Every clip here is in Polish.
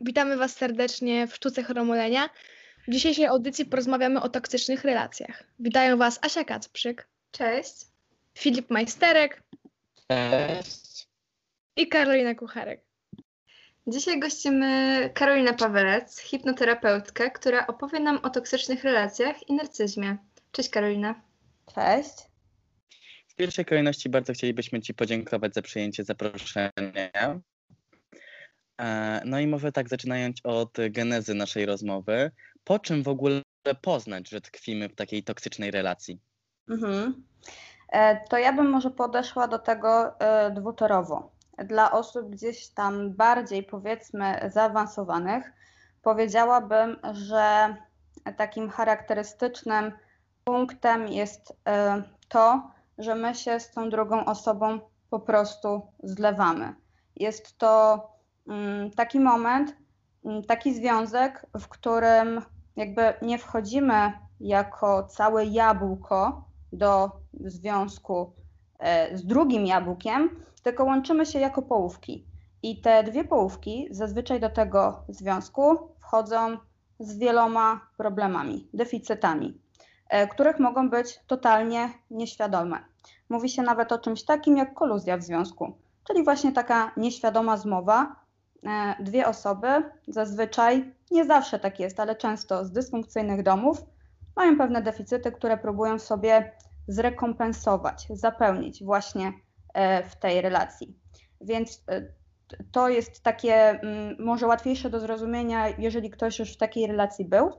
Witamy Was serdecznie w Sztuce Chromolenia. W dzisiejszej audycji porozmawiamy o toksycznych relacjach. Witają Was Asia Kacprzyk. Cześć. Filip Majsterek. Cześć. I Karolina Kucharek. Dzisiaj gościmy Karolinę Pawelec, hipnoterapeutkę, która opowie nam o toksycznych relacjach i narcyzmie. Cześć Karolina. Cześć. W pierwszej kolejności bardzo chcielibyśmy Ci podziękować za przyjęcie zaproszenia. E, no i może tak zaczynając od genezy naszej rozmowy, po czym w ogóle poznać, że tkwimy w takiej toksycznej relacji? Mhm. E, to ja bym może podeszła do tego e, dwutorowo. Dla osób gdzieś tam bardziej powiedzmy zaawansowanych, powiedziałabym, że takim charakterystycznym punktem jest to, że my się z tą drugą osobą po prostu zlewamy. Jest to taki moment, mm, taki związek, w którym jakby nie wchodzimy jako całe jabłko do związku e, z drugim jabłkiem, tylko łączymy się jako połówki. I te dwie połówki zazwyczaj do tego związku wchodzą z wieloma problemami, deficytami, e, których mogą być totalnie nieświadome. Mówi się nawet o czymś takim jak koluzja w związku, czyli właśnie taka nieświadoma zmowa, dwie osoby, zazwyczaj, nie zawsze tak jest, ale często z dysfunkcyjnych domów, mają pewne deficyty, które próbują sobie zrekompensować, zapełnić właśnie e, w tej relacji. Więc e, to jest takie mm, może łatwiejsze do zrozumienia, jeżeli ktoś już w takiej relacji był.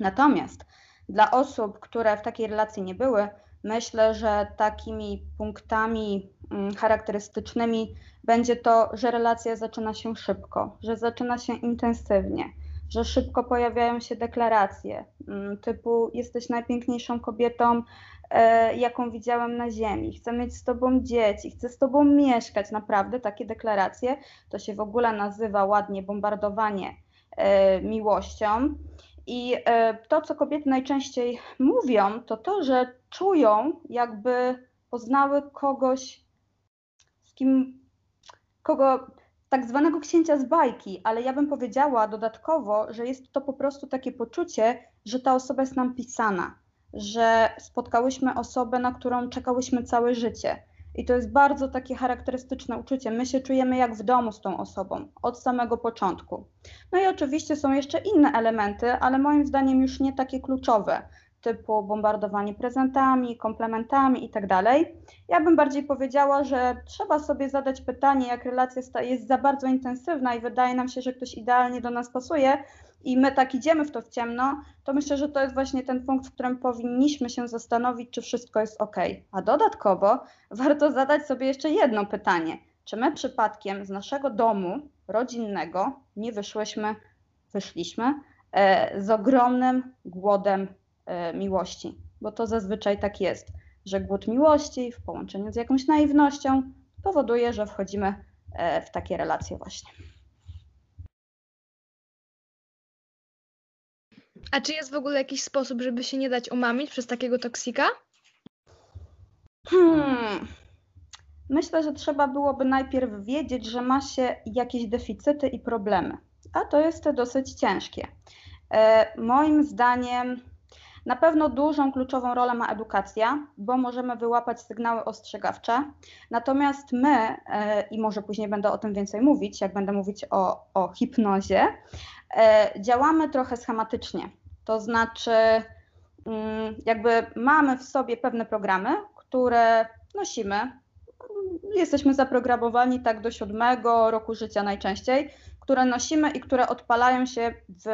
Natomiast dla osób, które w takiej relacji nie były, myślę, że takimi punktami mm, charakterystycznymi będzie to, że relacja zaczyna się szybko, że zaczyna się intensywnie, że szybko pojawiają się deklaracje mm, typu jesteś najpiękniejszą kobietą, e, jaką widziałem na ziemi, chcę mieć z tobą dzieci, chcę z tobą mieszkać, naprawdę takie deklaracje, to się w ogóle nazywa ładnie bombardowanie e, miłością. I e, to, co kobiety najczęściej mówią, to to, że czują, jakby poznały kogoś, z kim kogo tak zwanego księcia z bajki, ale ja bym powiedziała dodatkowo, że jest to po prostu takie poczucie, że ta osoba jest nam pisana, że spotkałyśmy osobę, na którą czekałyśmy całe życie. I to jest bardzo takie charakterystyczne uczucie. My się czujemy jak w domu z tą osobą od samego początku. No i oczywiście są jeszcze inne elementy, ale moim zdaniem już nie takie kluczowe typu bombardowanie prezentami, komplementami itd. Tak ja bym bardziej powiedziała, że trzeba sobie zadać pytanie, jak relacja jest za bardzo intensywna i wydaje nam się, że ktoś idealnie do nas pasuje i my tak idziemy w to w ciemno, to myślę, że to jest właśnie ten punkt, w którym powinniśmy się zastanowić, czy wszystko jest ok. A dodatkowo warto zadać sobie jeszcze jedno pytanie. Czy my przypadkiem z naszego domu rodzinnego nie wyszłyśmy, wyszliśmy e, z ogromnym głodem E, miłości, bo to zazwyczaj tak jest, że głód miłości w połączeniu z jakąś naiwnością powoduje, że wchodzimy e, w takie relacje właśnie. A czy jest w ogóle jakiś sposób, żeby się nie dać umamić przez takiego toksika? Hmm. Myślę, że trzeba byłoby najpierw wiedzieć, że ma się jakieś deficyty i problemy, a to jest dosyć ciężkie. E, moim zdaniem na pewno dużą kluczową rolę ma edukacja, bo możemy wyłapać sygnały ostrzegawcze. Natomiast my, e, i może później będę o tym więcej mówić, jak będę mówić o, o hipnozie, działamy trochę schematycznie. To znaczy, mm, jakby mamy w sobie pewne programy, które nosimy. Jesteśmy zaprogramowani tak do siódmego roku życia najczęściej, które nosimy i które odpalają się w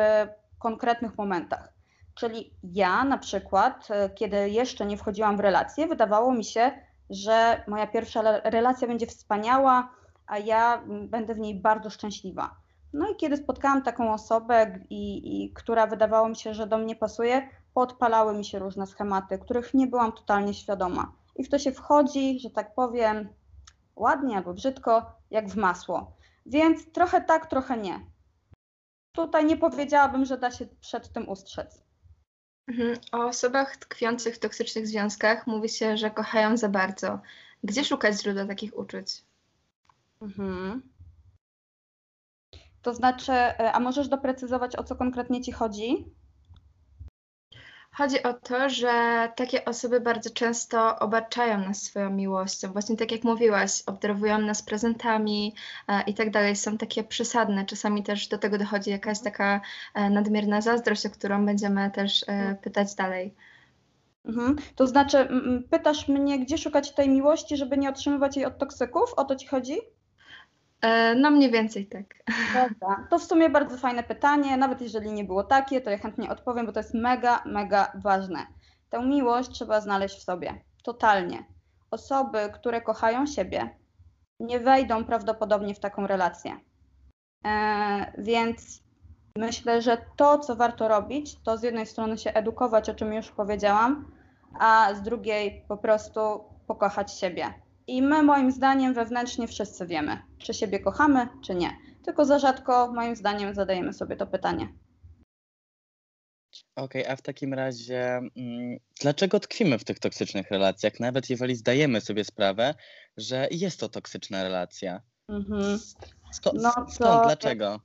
konkretnych momentach. Czyli ja na przykład, e, kiedy jeszcze nie wchodziłam w relację, wydawało mi się, że moja pierwsza relacja będzie wspaniała, a ja będę w niej bardzo szczęśliwa. No i kiedy spotkałam taką osobę, i, i, która wydawało mi się, że do mnie pasuje, podpalały mi się różne schematy, których nie byłam totalnie świadoma. I w to się wchodzi, że tak powiem, ładnie albo brzydko, jak w masło. Więc trochę tak, trochę nie. Tutaj nie powiedziałabym, że da się przed tym ustrzec. Mhm. O osobach tkwiących w toksycznych związkach mówi się, że kochają za bardzo. Gdzie szukać źródła takich uczuć? Mhm. To znaczy, e, a możesz doprecyzować, o co konkretnie ci chodzi? Chodzi o to, że takie osoby bardzo często obarczają nas swoją miłością. Właśnie tak jak mówiłaś, obdarowują nas prezentami e, i tak dalej. Są takie przesadne. Czasami też do tego dochodzi jakaś taka e, nadmierna zazdrość, o którą będziemy też e, pytać dalej. Mhm. To znaczy, pytasz mnie, gdzie szukać tej miłości, żeby nie otrzymywać jej od toksyków? O to ci chodzi? E, No mniej więcej tak. Dobra. To w sumie bardzo fajne pytanie. Nawet jeżeli nie było takie, to ja chętnie odpowiem, bo to jest mega, mega ważne. Tę miłość trzeba znaleźć w sobie. Totalnie. Osoby, które kochają siebie, nie wejdą prawdopodobnie w taką relację. E, więc myślę, że to, co warto robić, to z jednej strony się edukować, o czym już powiedziałam, a z drugiej po prostu pokochać siebie. I my, moim zdaniem, wewnętrznie wszyscy wiemy, czy siebie kochamy, czy nie. Tylko za rzadko, moim zdaniem, zadajemy sobie to pytanie. Okej, a w takim razie, mm, dlaczego tkwimy w tych toksycznych relacjach, nawet jeżeli zdajemy sobie sprawę, że jest to toksyczna relacja? Mhm. Sko- No skąd, to- dlaczego?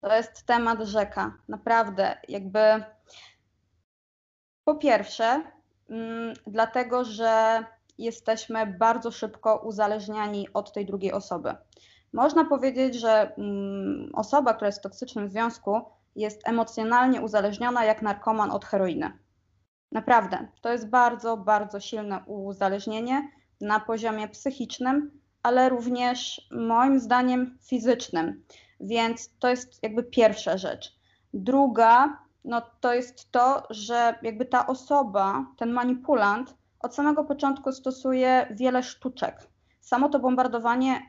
To jest temat rzeka. Naprawdę, jakby. Po pierwsze, mm, dlatego, że jesteśmy bardzo szybko uzależniani od tej drugiej osoby. Można powiedzieć, że mm, osoba, która jest w toksycznym związku, jest emocjonalnie uzależniona jak narkoman od heroiny. Naprawdę, to jest bardzo, bardzo silne uzależnienie na poziomie psychicznym, ale również moim zdaniem fizycznym. Więc to jest jakby pierwsza rzecz. Druga, no to jest to, że jakby ta osoba, ten manipulant od samego początku stosuje wiele sztuczek. Samo to bombardowanie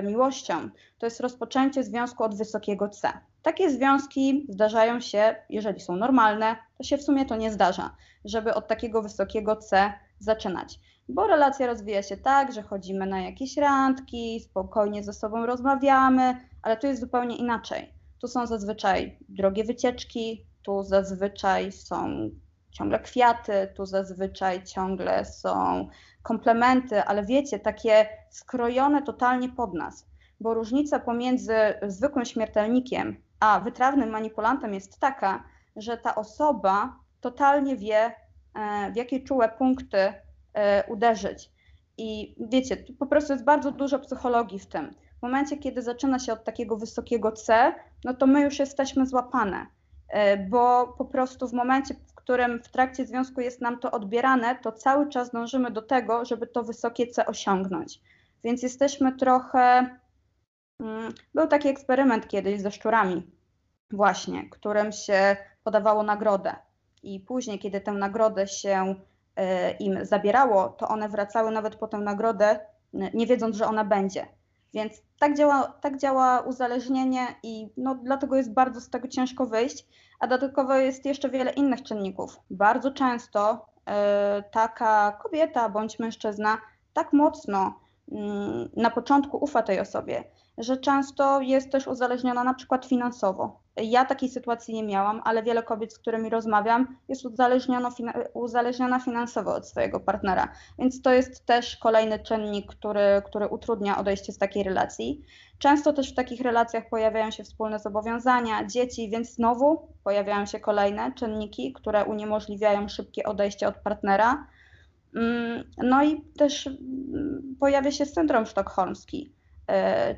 y, miłością to jest rozpoczęcie związku od wysokiego C. Takie związki zdarzają się, jeżeli są normalne, to się w sumie to nie zdarza, żeby od takiego wysokiego C zaczynać. Bo relacja rozwija się tak, że chodzimy na jakieś randki, spokojnie ze sobą rozmawiamy, ale tu jest zupełnie inaczej. Tu są zazwyczaj drogie wycieczki, tu zazwyczaj są ciągle kwiaty, tu zazwyczaj ciągle są komplementy, ale wiecie, takie skrojone totalnie pod nas. Bo różnica pomiędzy zwykłym śmiertelnikiem a wytrawnym manipulantem jest taka, że ta osoba totalnie wie, e, w jakie czułe punkty e, uderzyć. I wiecie, po prostu jest bardzo dużo psychologii w tym. W momencie, kiedy zaczyna się od takiego wysokiego C, no to my już jesteśmy złapane, e, bo po prostu w momencie, którym w trakcie związku jest nam to odbierane, to cały czas dążymy do tego, żeby to wysokie C osiągnąć. Więc jesteśmy trochę. mm, Był taki eksperyment kiedyś ze szczurami, właśnie, którym się podawało nagrodę. I później, kiedy tę nagrodę się e, im zabierało, to one wracały nawet po tę nagrodę, nie wiedząc, że ona będzie. Więc tak działa, tak działa uzależnienie i no, dlatego jest bardzo z tego ciężko wyjść. A dodatkowo jest jeszcze wiele innych czynników. Bardzo często e, taka kobieta bądź mężczyzna tak mocno mm, na początku ufa tej osobie, że często jest też uzależniona na przykład finansowo. Ja takiej sytuacji nie miałam, ale wiele kobiet, z którymi rozmawiam, jest uzależniona, fina- uzależniona finansowo od swojego partnera. Więc to jest też kolejny czynnik, który, który utrudnia odejście z takiej relacji. Często też w takich relacjach pojawiają się wspólne zobowiązania, dzieci, więc znowu pojawiają się kolejne czynniki, które uniemożliwiają szybkie odejście od partnera. Mm, No i też mm, pojawia się syndrom sztokholmski,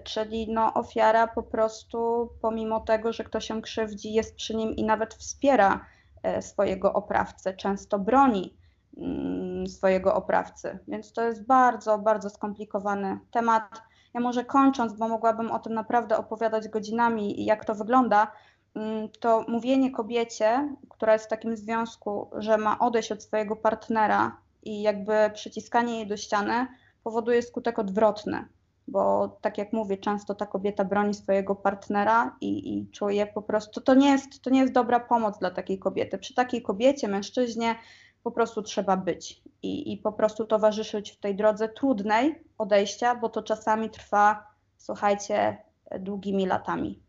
czyli no ofiara po prostu pomimo tego, że ktoś się krzywdzi, jest przy nim i nawet wspiera e, swojego oprawcę, często broni mm, swojego oprawcy. Więc to jest bardzo, bardzo skomplikowany temat. Ja może kończąc, bo mogłabym o tym naprawdę opowiadać godzinami jak to wygląda, mm, to mówienie kobiecie, która jest w takim związku, że ma odejść od swojego partnera i jakby przyciskanie jej do ściany powoduje skutek odwrotny, bo tak jak mówię, często ta kobieta broni swojego partnera i, i czuje po prostu, to nie, jest, to nie jest dobra pomoc dla takiej kobiety. Przy takiej kobiecie, mężczyźnie po prostu trzeba być i, i po prostu towarzyszyć w tej drodze trudnej odejścia, bo to czasami trwa, słuchajcie, długimi latami.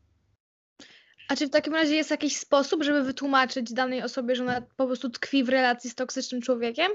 A czy w takim razie jest jakiś sposób, żeby wytłumaczyć danej osobie, że ona po prostu tkwi w relacji z toksycznym człowiekiem?